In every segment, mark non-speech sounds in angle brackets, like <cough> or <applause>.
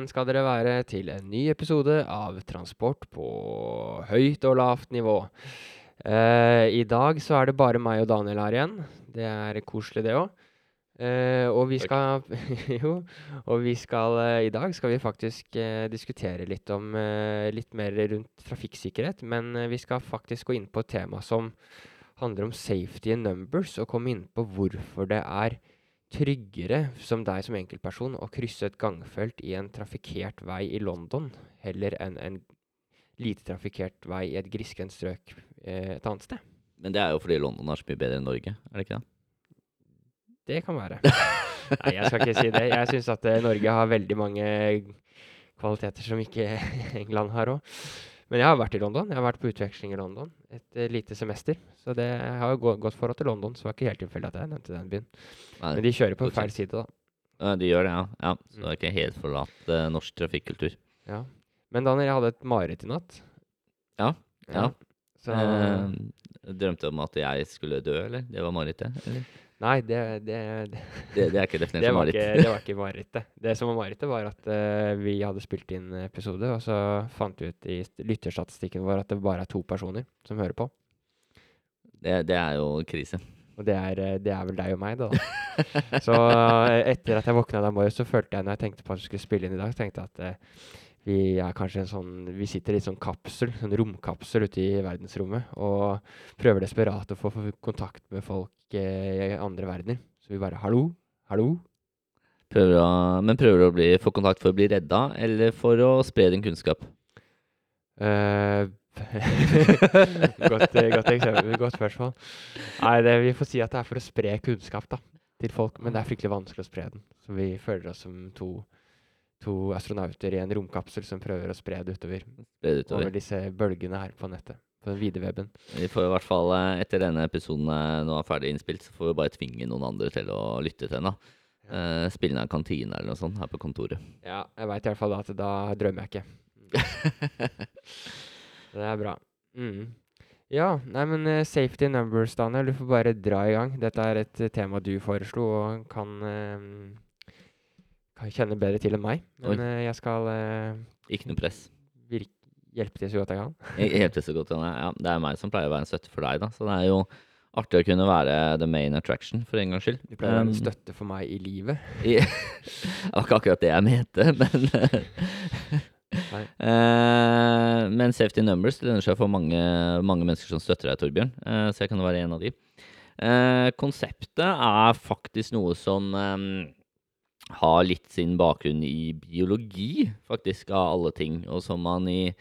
Velkommen skal dere være til en ny episode av Transport på høyt og lavt nivå. Eh, I dag så er det bare meg og Daniel her igjen. Det er koselig, det òg. Eh, og vi skal <laughs> Jo. Og vi skal eh, I dag skal vi faktisk eh, diskutere litt om eh, Litt mer rundt trafikksikkerhet. Men eh, vi skal faktisk gå inn på et tema som handler om safety in numbers, og komme inn på hvorfor det er tryggere som deg som enkeltperson å krysse et gangfelt i en trafikkert vei i London heller enn en lite trafikkert vei i et grisgrendt strøk eh, et annet sted. Men det er jo fordi London er så mye bedre enn Norge, er det ikke det? Det kan være. <laughs> Nei, jeg skal ikke si det. Jeg syns at eh, Norge har veldig mange kvaliteter som ikke <laughs> England har òg. Men jeg har vært i London. Jeg har vært på utveksling i London et eh, lite semester. Så det jeg har jo gått godt forhold til London, så det var ikke helt tilfeldig at jeg nevnte den byen. Nei, Men de kjører på feil side, da. ja, de gjør det, ja. ja. Så Mm. det er ikke helt forlatt uh, norsk trafikkultur. Ja. Men Daniel, jeg hadde et mareritt i natt. Ja, ja. Så uh, drømte om at jeg skulle dø, eller? Det var marerittet? eller? Nei, det, det, det, <laughs> Det, det er ikke definert som mareritt. ikke, det var ikke marerittet. Det som var marerittet, var at uh, vi hadde spilt inn episode, og så fant vi ut i lytterstatistikken vår at det bare er to personer som hører på. Det, det er jo krise. Og det er, eh, det er vel deg og meg, da. <laughs> Så eh, etter at jeg våkna den morges, så følte jeg når jeg tenkte på at vi skulle spille inn i dag, så tenkte jeg at uh, vi er kanskje en sånn Vi sitter i en sånn kapsel, en romkapsel ute i verdensrommet, og prøver desperat å få kontakt med folk eh, i andre verdener. Så vi bare Hallo? Hallo? Prøver å, men prøver du å bli, få kontakt for å bli redda, eller for å spre din kunnskap? Uh, <laughs> godt, eh, godt eksempel, godt spørsmål. Nei, det, vi får si at det er for å spre kunnskap da, til folk, men det er fryktelig vanskelig å spre den. Så vi føler oss som to, to astronauter i en romkapsel som prøver å spre det utover, utover. over disse bølgene her på nettet, på den. Vi får i hvert fall, eh, etter denne episoden eh, nå er ferdig innspilt, så får vi bare tvinge noen andre til å lytte til da. Eh, spille ned en kantine eller noe sånt her på kontoret. Ja, jeg vet i hvert fall at da drømmer jeg ikke. <laughs> Det er bra. Mm. Ja, nei, men safety numbers, Daniel. Du får bare dra i gang. Dette er et tema du foreslo og kan, kan kjenne bedre til enn meg. Men jeg skal Ikke noe press. Hjelpe til så godt jeg kan. <laughs> hjelpe til så godt. Janne. Ja, det er meg som pleier å være en støtte for deg, da. Så det er jo artig å kunne være the main attraction, for en gangs skyld. Du pleier å være en Um, støtte for meg i livet. Det var ikke akkurat det jeg mente, <laughs> men <laughs> Nei. Eh, Men safety numbers det lønner seg for mange, mange mennesker som støtter deg, Torbjørn. Eh, så jeg kan være en av de. Eh, konseptet er faktisk noe som eh, har litt sin bakgrunn i biologi, faktisk, av alle ting. Og som man i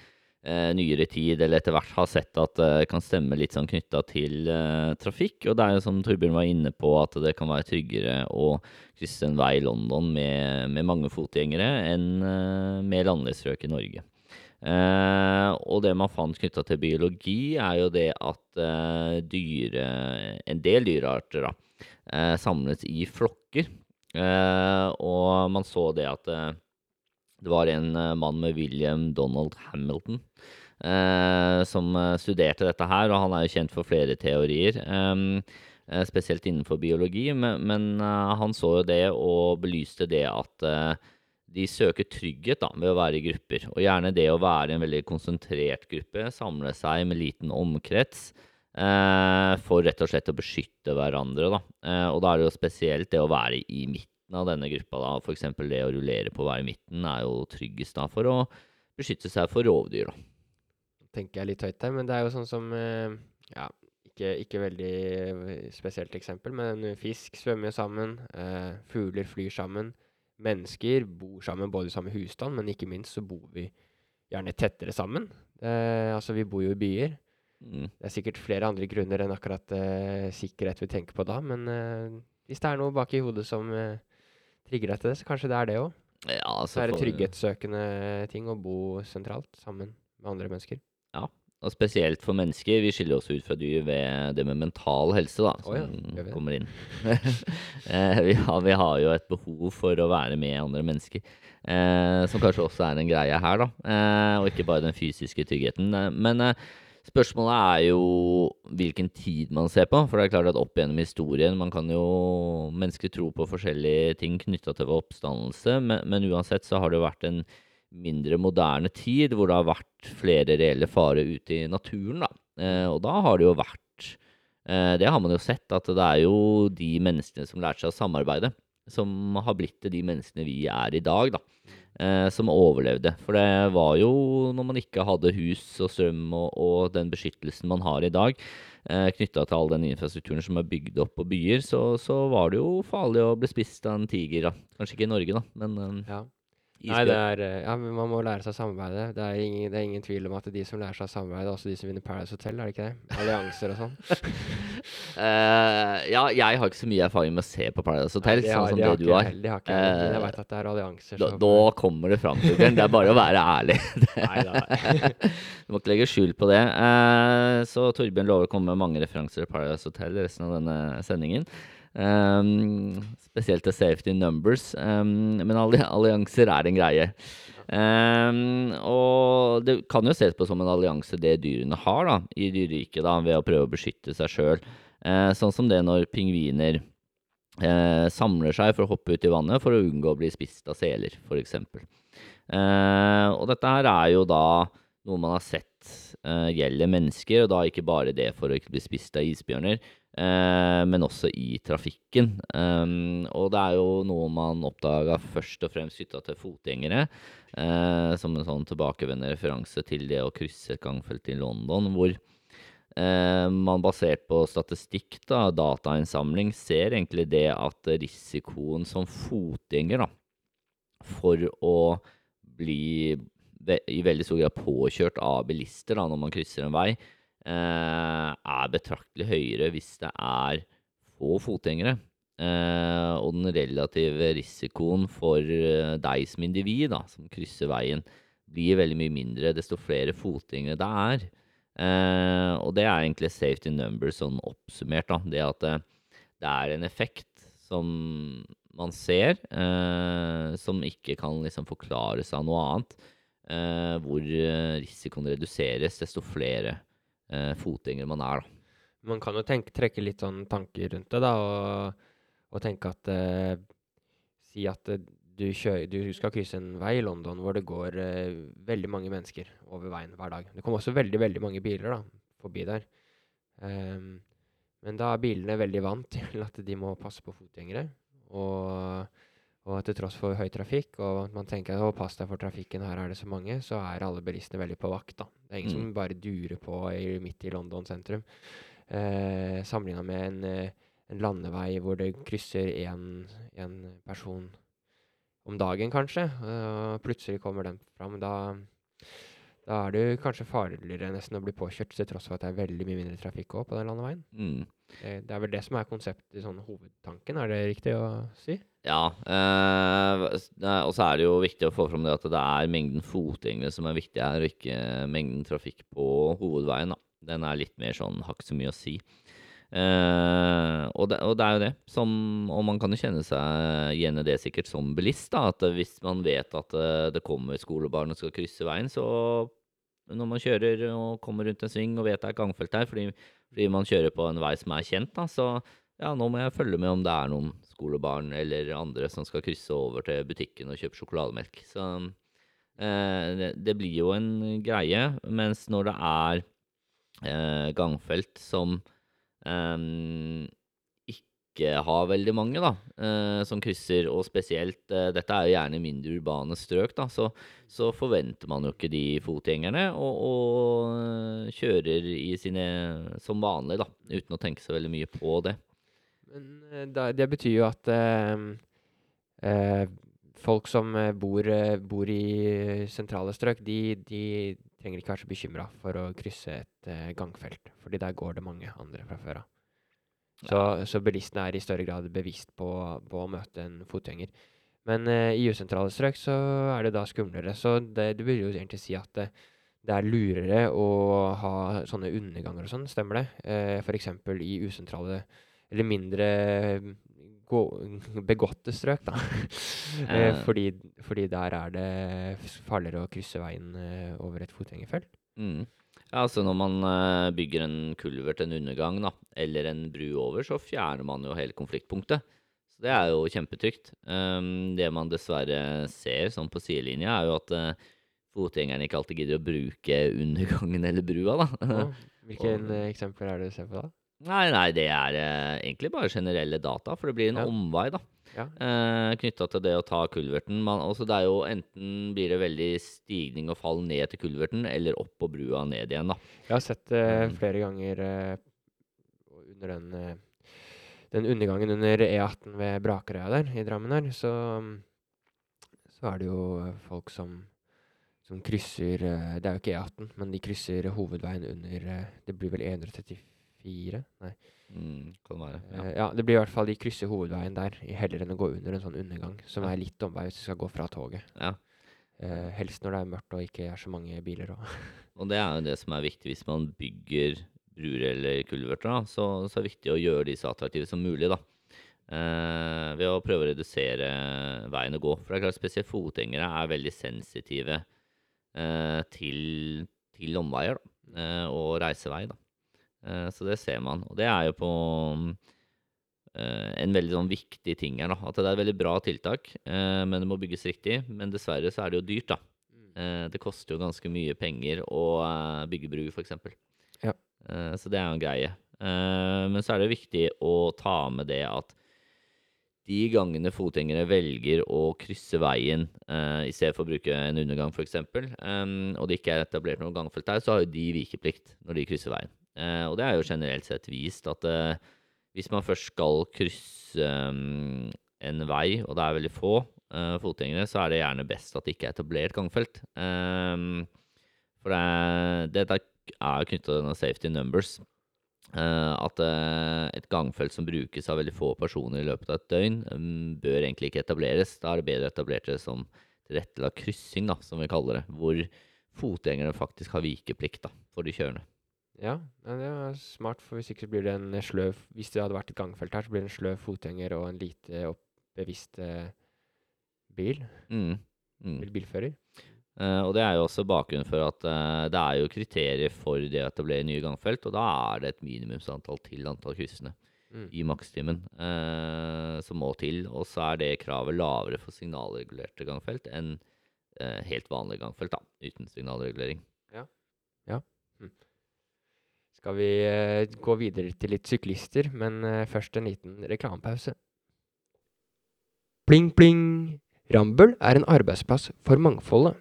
nyere tid, eller etter hvert, har sett at det kan stemme litt sånn knytta til eh, trafikk. Og det er jo som Torbjørn var inne på, at det kan være tryggere å krysse en vei i London med, med mange fotgjengere enn uh, med landlige strøk i Norge. Eh, og det man fant knytta til biologi, er jo det at eh, dyre, en del dyrearter da, eh, samles i flokker. Eh, og man så det at eh, det var en eh, mann med William Donald Hamilton eh, som eh, studerte dette her, og han er jo kjent for flere teorier. ehm, eh, spesielt innenfor biologi, men, men han så jo det og belyste det at de søker trygghet da, ved å være i grupper. Og gjerne det å være i en veldig konsentrert gruppe, samle seg med liten omkrets, for rett og slett å beskytte hverandre. Da. Og da er det jo spesielt det å være i midten av denne gruppa. da, F.eks. det å rullere på vei i midten er jo tryggest da, for å beskytte seg for rovdyr. da. tenker jeg litt høyt der, men det er jo sånn som eh, Ja, ikke, ikke veldig eh, spesielt eksempel, men fisk svømmer jo sammen, eh, fugler flyr sammen, mennesker bor sammen både i samme husstand, men ikke minst så bor vi gjerne tettere sammen. Eh, altså, vi bor jo i byer. Mm. Det er sikkert flere andre grunner enn akkurat eh, sikkerhet vi tenker på da, men eh, hvis det er noe bak i hodet som eh, trigger deg til det, så kanskje det er det òg. Ja, Så altså er det trygghetssøkende ting å bo sentralt sammen med andre mennesker. Ja, Og spesielt for mennesker. Vi skiller oss ut fra dyr ved det med mental helse, da, ja, som gjør vi kommer inn. <laughs> Eh, vi, har, vi har jo et behov for å være med andre mennesker, eh, som kanskje også er en greie her, da. Eh, og ikke bare den fysiske tryggheten. Eh, Men eh, Spørsmålet er jo hvilken tid man ser på. For det er klart at opp gjennom historien Man kan jo Mennesker tro på forskjellige ting knytta til oppstandelse, men, men, uansett så har det jo vært en mindre moderne tid hvor det har vært flere reelle farer ute i naturen, da. Eh, og da har det jo vært eh, Det har man jo sett, at det er jo de menneskene som lærte seg å samarbeide, som har blitt til de menneskene vi er i dag, da. Eh, som overlevde. For det var jo når man ikke hadde hus og strøm og, og den beskyttelsen man har i dag, eh, knytta til all den infrastrukturen som er bygd opp på byer, så, så, var det jo farlig å bli spist av en tiger. Da. Kanskje ikke i Norge, da, men eh, ja. Nei, det er, eh, ja, men man må lære seg å samarbeide. Det er, ingen, det er, ingen, tvil om at de som lærer seg å samarbeide, er også de som vinner Paradise Hotel, er det ikke det? Allianser og sånn. uh, <laughs> ja, jeg har ikke så mye erfaring med å se på Paradise Hotel, Nei, sånn som det du har. Det har ikke. Uh, jeg vet at det er allianser. Da, da kommer det fram, Torbjørn. Det er bare å være ærlig. <laughs> <laughs> Du må ikke legge skjul på det. Uh, så Torbjørn lover å komme med mange referanser til Paradise Hotel resten av denne sendingen. Um, spesielt til safety numbers. Um, men <laughs> allianser er en greie. Um, og det kan jo ses på som en allianse det dyrene har da, i dyreriket ved å prøve å beskytte seg sjøl. Uh, sånn som det når pingviner uh, samler seg for å hoppe ut i vannet for å unngå å bli spist av seler, f.eks. Uh, og dette her er jo da noe man har sett gjelder mennesker, og da ikke bare det for å ikke bli spist av isbjørner, men også i trafikken. Um, og det er jo noe man oppdaga først og fremst knytta til fotgjengere. Eh, som en sånn tilbakevendende referanse til det å krysse et gangfelt i London, hvor eh, man basert på statistikk, da, datainnsamling, ser egentlig det at risikoen som fotgjenger da, for å bli i veldig stor grad påkjørt av bilister da, når man krysser en vei, Eh, er betraktelig høyere hvis det er få fotgjengere. Eh, og den relative risikoen for eh, deg som individ, da, som krysser veien, blir veldig mye mindre desto flere fotgjengere det er. Eh, og det er egentlig safety numbers sånn oppsummert. Da. Det at det, er en effekt som man ser, eh, som ikke kan liksom forklares av noe annet. Eh, hvor risikoen reduseres desto flere eh, fotgjenger man er. da. Man kan jo tenke, trekke litt sånn tanker rundt det, da, og, og tenke at eh, Si at eh, du, kjører, du, skal krysse en vei i London hvor det går eh, veldig mange mennesker over veien hver dag. Det kommer også veldig, veldig mange biler da, forbi der. Um, men da er bilene veldig vant til at de må passe på fotgjengere. Og og til tross for høy trafikk, og man tenker å pass deg for trafikken, her er det så mange, så er alle bilistene veldig på vakt. da. Det er ingen mm. som bare durer på i, midt i London sentrum. Eh, Sammenligna med en, eh, en, landevei hvor det krysser én person om dagen, kanskje. Og plutselig kommer den fram. Da, da er det kanskje farligere nesten å bli påkjørt, til tross for at det er veldig mye mindre trafikk også på den landeveien. Mm. Det, det, er vel det som er konseptet, sånn hovedtanken, er det riktig å si? Ja, eh, og så er det jo viktig å få fram det at det er mengden fotgjengere som er viktig her, og ikke mengden trafikk på hovedveien. da. Den er litt mer sånn, har ikke så mye å si. Eh, og, det, og, det, er jo det, som, og man kan jo kjenne seg igjen i det sikkert som bilist. da, at Hvis man vet at uh, det kommer skolebarn og skal krysse veien, så når man kjører og kommer rundt en sving og vet det er gangfelt her, fordi, fordi man kjører på en vei som er kjent, da, så ja, nå må jeg følge med om det er noen skolebarn eller andre som skal krysse over til butikken og kjøpe sjokolademelk. Så eh, det, det, blir jo en greie. Mens når det er eh, gangfelt som eh, ikke har veldig mange, da, eh, som krysser, og spesielt eh, Dette er jo gjerne mindre urbane strøk, da, så, så forventer man jo ikke de fotgjengerne, og, og eh, kjører i sine som vanlig, da, uten å tenke så veldig mye på det. Men det betyr jo at eh, folk som bor, bor, i sentrale strøk, de, de trenger ikke være så bekymra for å krysse et gangfelt. fordi der går det mange andre fra før av. Så, så bilistene er i større grad bevisst på, på å møte en fotgjenger. Men eh, i usentrale strøk så er det da skumlere. Så det, det vil jo egentlig si at det, det, er lurere å ha sånne underganger og sånn, stemmer det? Eh, F.eks. i usentrale eller mindre begåtte strøk, da. <laughs> eh, fordi, fordi, der er det farligere å krysse veien eh, over et fotgjengerfelt. Mm. Ja, altså når man eh, bygger en kulvert, en undergang, da, eller en bru over, så fjerner man jo hele konfliktpunktet. Så det er jo kjempetrygt. Um, det man dessverre ser sånn på sidelinja, er jo at uh, fotgjengerne ikke alltid gidder å bruke undergangen eller brua, da. <laughs> Hvilke eksempler er det du ser på da? Nei, nei, det er eh, egentlig bare generelle data, for det blir en Ja. omvei, da. Ja. Eh, Knytta til det å ta kulverten. Man, altså det er jo enten blir det veldig stigning og fall ned til kulverten, eller opp på brua og ned igjen, da. Jeg har sett det eh, flere ganger eh, under den, eh, den undergangen under E18 ved Brakerøya der i Drammen her, så, så er det jo folk som, som krysser eh, Det er jo ikke E18, men de krysser hovedveien under eh, Det blir vel E134? Nei. Mm, kan være. Ja. Uh, ja, det blir i hvert fall de krysser hovedveien der, heller enn å gå under en sånn undergang, som Ja. er litt omvei hvis du skal gå fra toget. ja. Uh, helst når det er mørkt og ikke er så mange biler òg. <laughs> Og det er jo det som er viktig hvis man bygger bruer eller kulverter, da, så, så er det viktig å gjøre de så attraktive som mulig, da. Uh, ved å prøve å redusere veien å gå. For det er klart spesielt fotgjengere er veldig sensitive eh, til, til omveier da, eh, og reisevei, da. Eh, så det ser man. Og det er jo på eh, en veldig sånn viktig ting her, da. At det er et veldig bra tiltak, eh, men det må bygges riktig. Men dessverre så er det jo dyrt, da. Eh, det koster jo ganske mye penger å bygge bru, f.eks. Ja. Så det er jo en greie. Men så er det viktig å ta med det at de gangene fotgjengere velger å krysse veien uh, i stedet for å bruke en undergang f.eks., um, og det ikke er etablert noe gangfelt der, så har jo de vikeplikt når de krysser veien. Eh, og det er jo generelt sett vist at eh, hvis man først skal krysse um, en vei, og det er veldig få eh, fotgjengere, så er det gjerne best at det ikke er etablert gangfelt. For det, dette er knytta til denne safety numbers. At et gangfelt som brukes av veldig få personer i løpet av et døgn, mm, bør egentlig ikke etableres. Da er det bedre å etablere det som tilrettelagt kryssing, da, som vi kaller det. Hvor fotgjengere faktisk har vikeplikt da, for de kjørende. Ja, det er smart, for hvis ikke så blir det en sløv Hvis det hadde vært et gangfelt her, så blir det en sløv fotgjenger og en lite bevisst eh, bil. Mm. Mm. Bil bilfører. Uh, og det er jo også bakgrunnen for at uh, det er jo kriterier for det at det ble nye gangfelt, og da er det et minimumsantall til antall kryssende Mm. i makstimen uh, som må til. Og så er det kravet lavere for signalregulerte gangfelt enn eh, helt vanlige gangfelt, da, uten signalregulering. Skal vi eh, gå videre til litt syklister, men eh, først en liten reklamepause. Pling, pling! Rambøll er en arbeidsplass for mangfoldet.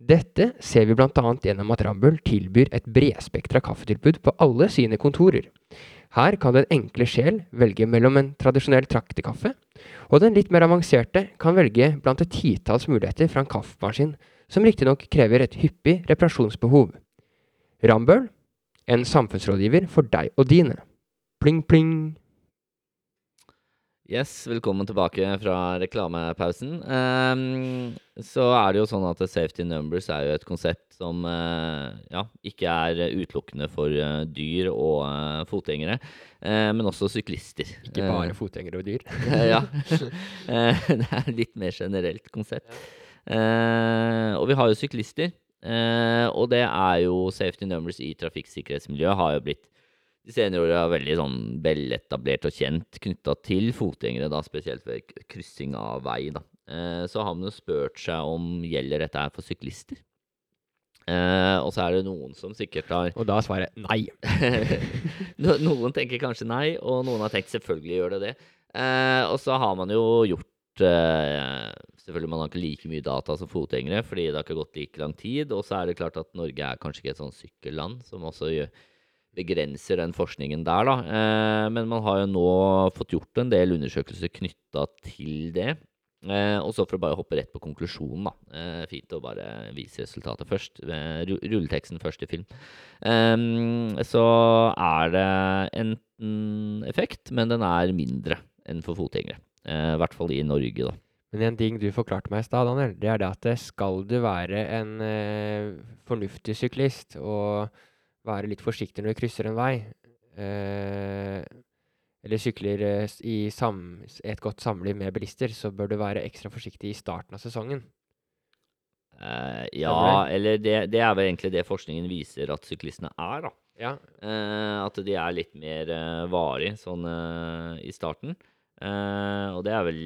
Dette ser vi bl.a. gjennom at Rambøll tilbyr et bredspektra kaffetilbud på alle sine kontorer. Her kan den enkle sjel velge mellom en tradisjonell traktekaffe, og den litt mer avanserte kan velge blant et titalls muligheter fra en kaffemaskin, som riktignok krever et hyppig reparasjonsbehov. Rambøll en samfunnsrådgiver for deg og dine. Pling, pling. Yes, velkommen tilbake fra reklamepausen. Um, så er det jo sånn at safety numbers er jo et konsept som uh, ja, ikke er utelukkende for uh, dyr og uh, fotgjengere, men også syklister. Ikke bare fotgjengere og dyr. <laughs> ja. <laughs> Det er et litt mer generelt konsept. Og vi har jo syklister. Eh, og det er jo safety numbers i trafikksikkerhetsmiljøet har jo blitt de senere åra veldig sånn veletablert og kjent knytta til fotgjengere, da, spesielt ved kryssing av vei. Da. Eh, så har man jo spurt seg om gjelder dette her for syklister. Eh, og så er det noen som sikkert har Og da er svaret nei. <laughs> Noen tenker kanskje nei, og noen har tenkt selvfølgelig gjør det det. Eh, og så har man jo gjort Selvfølgelig man har ikke like mye data som fotgjengere, fordi det har ikke gått like lang tid. Og så er det klart at Norge er kanskje ikke et sånn sykkelland, som også begrenser den forskningen der, da. Eh, men man har jo nå fått gjort en del undersøkelser knytta til det. Eh, og så for å bare hoppe rett på konklusjonen, da. Eh, fint å bare vise resultatet først. Eh, rulleteksten først i film. Så er det enten effekt, men den er mindre enn for fotgjengere. Eh, I hvert fall i Norge, da. Men en ting du forklarte meg i stad, Daniel, det er det at eh, skal du være en eh, fornuftig syklist og være litt forsiktig når du krysser en vei, eh, eller sykler i sam, et godt samliv med bilister, så bør du være ekstra forsiktig i starten av sesongen. Uh, Ja, eller det, det er vel egentlig det forskningen viser at syklistene er, da. Ja. Uh, at de er litt mer uh, varige sånn uh, i starten. Eh, og det er vel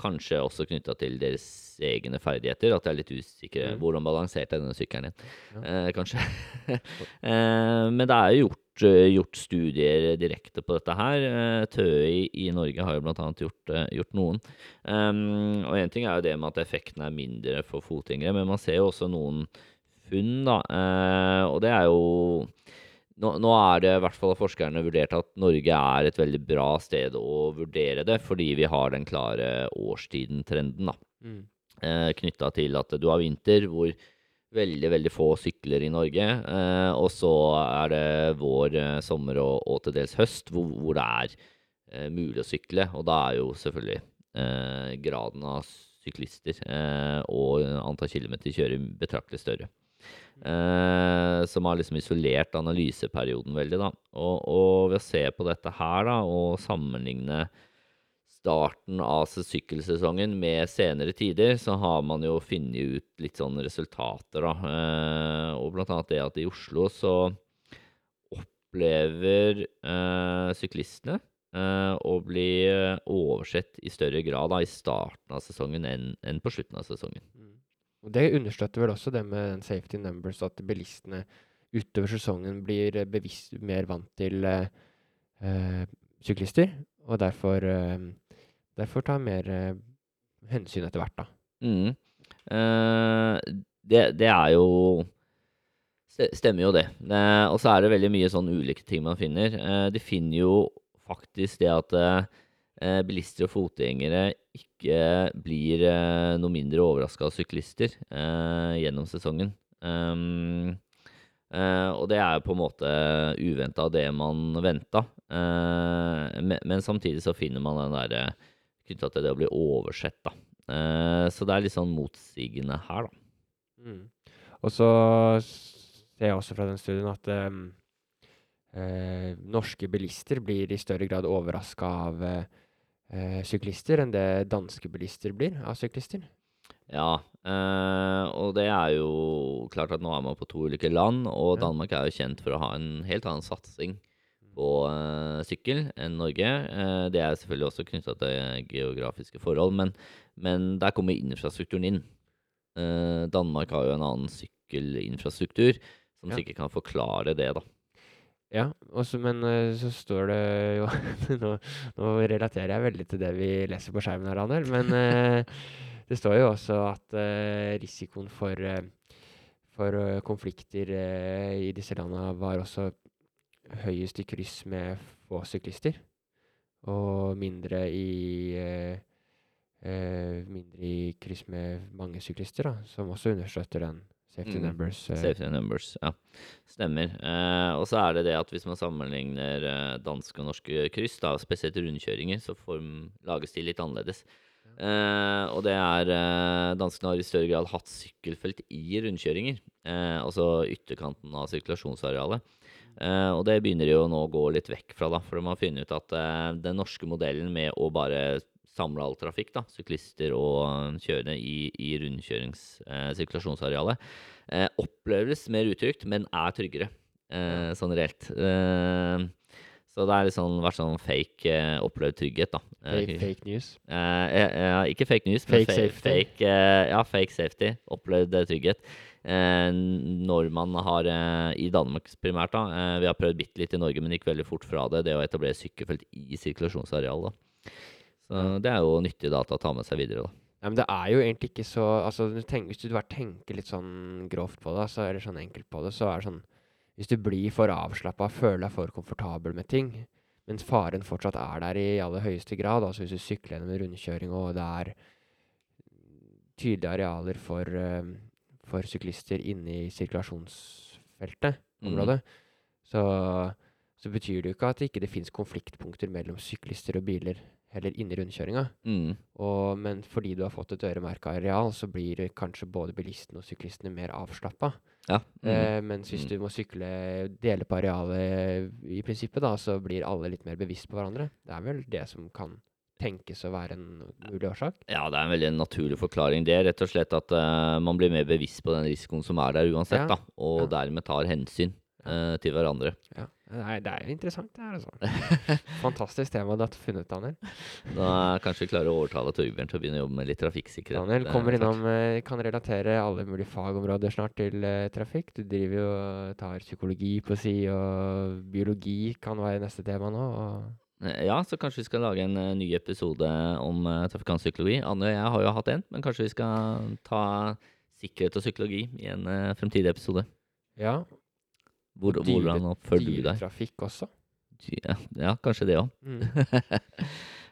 kanskje også knytta til deres egne ferdigheter. At de er litt usikre. Mm. Hvordan balanserte denne sykkelen din? Ja. Uh, kanskje. uh, <laughs> men det er jo gjort, gjort studier direkte på dette her. TØI i Norge har jo annet gjort, gjort noen. Um, og én ting er jo det med at effekten er mindre for fotgjengere, men man ser jo også noen funn, da. Og det er jo nå, nå er det i hvert fall forskerne vurdert at Norge er et veldig bra sted å vurdere det, fordi vi har den klare årstiden-trenden. Mm. Eh, Knytta til at du har vinter hvor veldig, veldig få sykler i Norge. Eh, og så er det vår, eh, sommer og, og til dels høst hvor, hvor det er eh, mulig å sykle. Og da er jo selvfølgelig eh, graden av syklister eh, og antall kilometer kjører betraktelig større. Eh, som har liksom isolert analyseperioden veldig, da. Og, og ved å se på dette her, da, og sammenligne starten av sykkelsesongen med senere tider, så har man jo funnet ut litt sånn resultater, da. Eh, og blant annet det at i Oslo så opplever eh, syklistene eh, å bli eh, oversett i større grad da, i starten av sesongen enn enn på slutten av sesongen. Mm. Og det understøtter vel også det med den safety numbers, at bilistene utover sesongen blir eh, bevisst mer vant til uh, syklister, og derfor, uh, derfor tar mer uh, hensyn etter hvert, da. Mm. Det, det er jo Stemmer jo det. det og så er det veldig mye sånn ulike ting man finner. De finner jo faktisk det at bilister og fotgjengere ikke blir eh, noe mindre overraska av syklister eh, gjennom sesongen. Um, eh, og det er på en måte uventa det man venta. Eh, men, samtidig så finner man den derre knytta til det å bli oversett, da. Eh, så det er litt sånn motsigende her, da. Mm. Og så ser jeg også fra den studien at ehm, eh, norske bilister blir i større grad overraska av eh, syklister enn det danske bilister blir av syklister. Ja, eh, og det er jo klart at nå er man på to ulike land, og. Danmark er jo kjent for å ha en helt annen satsing på eh, sykkel enn Norge. Eh, det er selvfølgelig også knytta til geografiske forhold, men, men der kommer infrastrukturen inn. Eh, Danmark har jo en annen sykkelinfrastruktur, som Ja. sikkert kan forklare det, da. Ja, også, men eh, så står det jo <laughs> nå, nå relaterer jeg veldig til det vi leser på skjermen her, Daniel. Men eh, det står jo også at eh, risikoen for, eh, for eh, konflikter eh, i disse landene var også høyest i kryss med få syklister. Og mindre i eh, eh, mindre i kryss med mange syklister, da, som også understøtter den safety Mm. numbers. eh, Safety numbers, ja. Stemmer. Eh, og så er det det at hvis man sammenligner eh, danske og norske kryss, da, spesielt rundkjøringer, så form, lages de litt annerledes. Eh, og det er eh, Danskene har i større grad hatt sykkelfelt i rundkjøringer. Eh, altså ytterkanten av sirkulasjonsarealet. Eh, og det begynner de jo nå å gå litt vekk fra, da, for de har funnet ut at den norske modellen med å bare samle all trafikk, da, syklister og eh, kjørende i, i rundkjørings-sirkulasjonsarealet, eh, oppleves mer utrygt, men er tryggere, eh, sånn reelt. Eh, så det har litt sånn, vært sånn fake eh, opplevd trygghet, da. Eh, fake, fake news. Eh, ja, ikke fake news, men Fake fa- safety. Fake, eh, ja, fake safety. Opplevd eh, trygghet. Eh, når man har, eh, i Danmark primært, da eh, Vi har prøvd bitte litt i Norge, men gikk veldig fort fra det. Det å etablere sykkelfelt i sirkulasjonsarealet. da. Så det er jo nyttig data å ta med seg videre, da. Ja, men det er jo egentlig ikke så altså, Hvis du bare tenker litt sånn grovt på det, så, eller sånn enkelt på det, så er det sånn Hvis du blir for avslappa, føler deg for komfortabel med ting, mens faren fortsatt er der i aller høyeste grad, altså hvis du sykler gjennom en rundkjøring og det er tydelige arealer for, eh, for syklister inne i sirkulasjonsfeltet, området, mm. så, så betyr det jo ikke at det ikke det fins konfliktpunkter mellom syklister og biler heller inne i rundkjøringa. Mm. Og, men fordi du har fått et øremerka areal, så blir kanskje både bilistene og syklistene mer avslappa. Ja. Mm. Eh, mens hvis Mm. du må sykle, dele på arealet i prinsippet, da, så blir alle litt mer bevisst på hverandre. Det er vel det som kan tenkes å være en mulig årsak? Ja, det er en veldig naturlig forklaring. Det er rett og slett at uh, man blir mer bevisst på den risikoen som er der uansett, Ja, da, og ja. dermed tar hensyn eh, til hverandre. Ja. Er, det er interessant, det her, altså. <laughs> Fantastisk tema du har funnet, Daniel. Da kanskje vi klarer å overtale Torbjørn til å begynne å jobbe med litt trafikksikkerhet. Daniel eh, kommer innom, eh, kan relatere alle mulige fagområder snart til uh, trafikk. Du driver jo og tar psykologi på si, og biologi kan være neste tema nå. Og Ja, så kanskje vi skal lage en uh, ny episode om uh, trafikantpsykologi. Anne og jeg har jo hatt en, men kanskje vi skal ta sikkerhet og psykologi i en uh, fremtidig episode. ja, Hvor, hvordan oppfører du deg? dyretrafikk også. Ja, ja, kanskje det òg. Mm.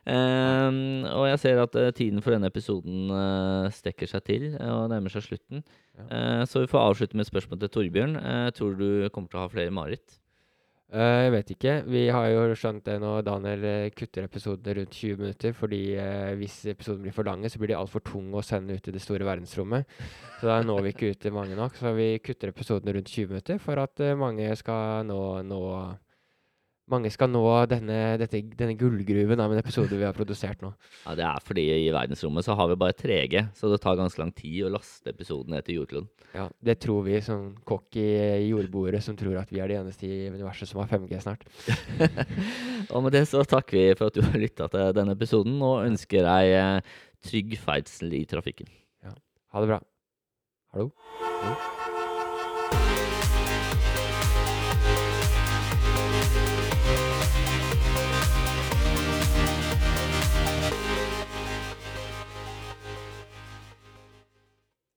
Um, <laughs> og jeg ser at uh, tiden for denne episoden uh, strekker seg til uh, og nærmer seg slutten. Ja. Så vi får avslutte med et spørsmål til Torbjørn. Tror du du kommer til å ha flere mareritt? Eh, jeg vet ikke. Vi har jo skjønt det nå. Daniel eh, kutter episodene rundt 20 minutter. Fordi eh, hvis episoden blir for lange, så blir de altfor tunge å sende ut i det store verdensrommet. Så da når vi ikke ut til mange nok. Så vi kutter episodene rundt 20 minutter for at mange skal nå, nå mange skal nå denne, dette, denne gullgruven av en episode vi har produsert nå. Ja, Det er fordi i verdensrommet så har vi bare 3G, så det tar ganske lang tid å laste episoden etter jordkloden. Ja, Det tror vi som cocky jordboere som tror at vi er de eneste i universet som har 5G snart. <laughs> Og med det så takker vi for at du har lytta til denne episoden, og ønsker deg eh, trygg ferdsel i trafikken. Ja. Ha det bra. Hallo? Hallo?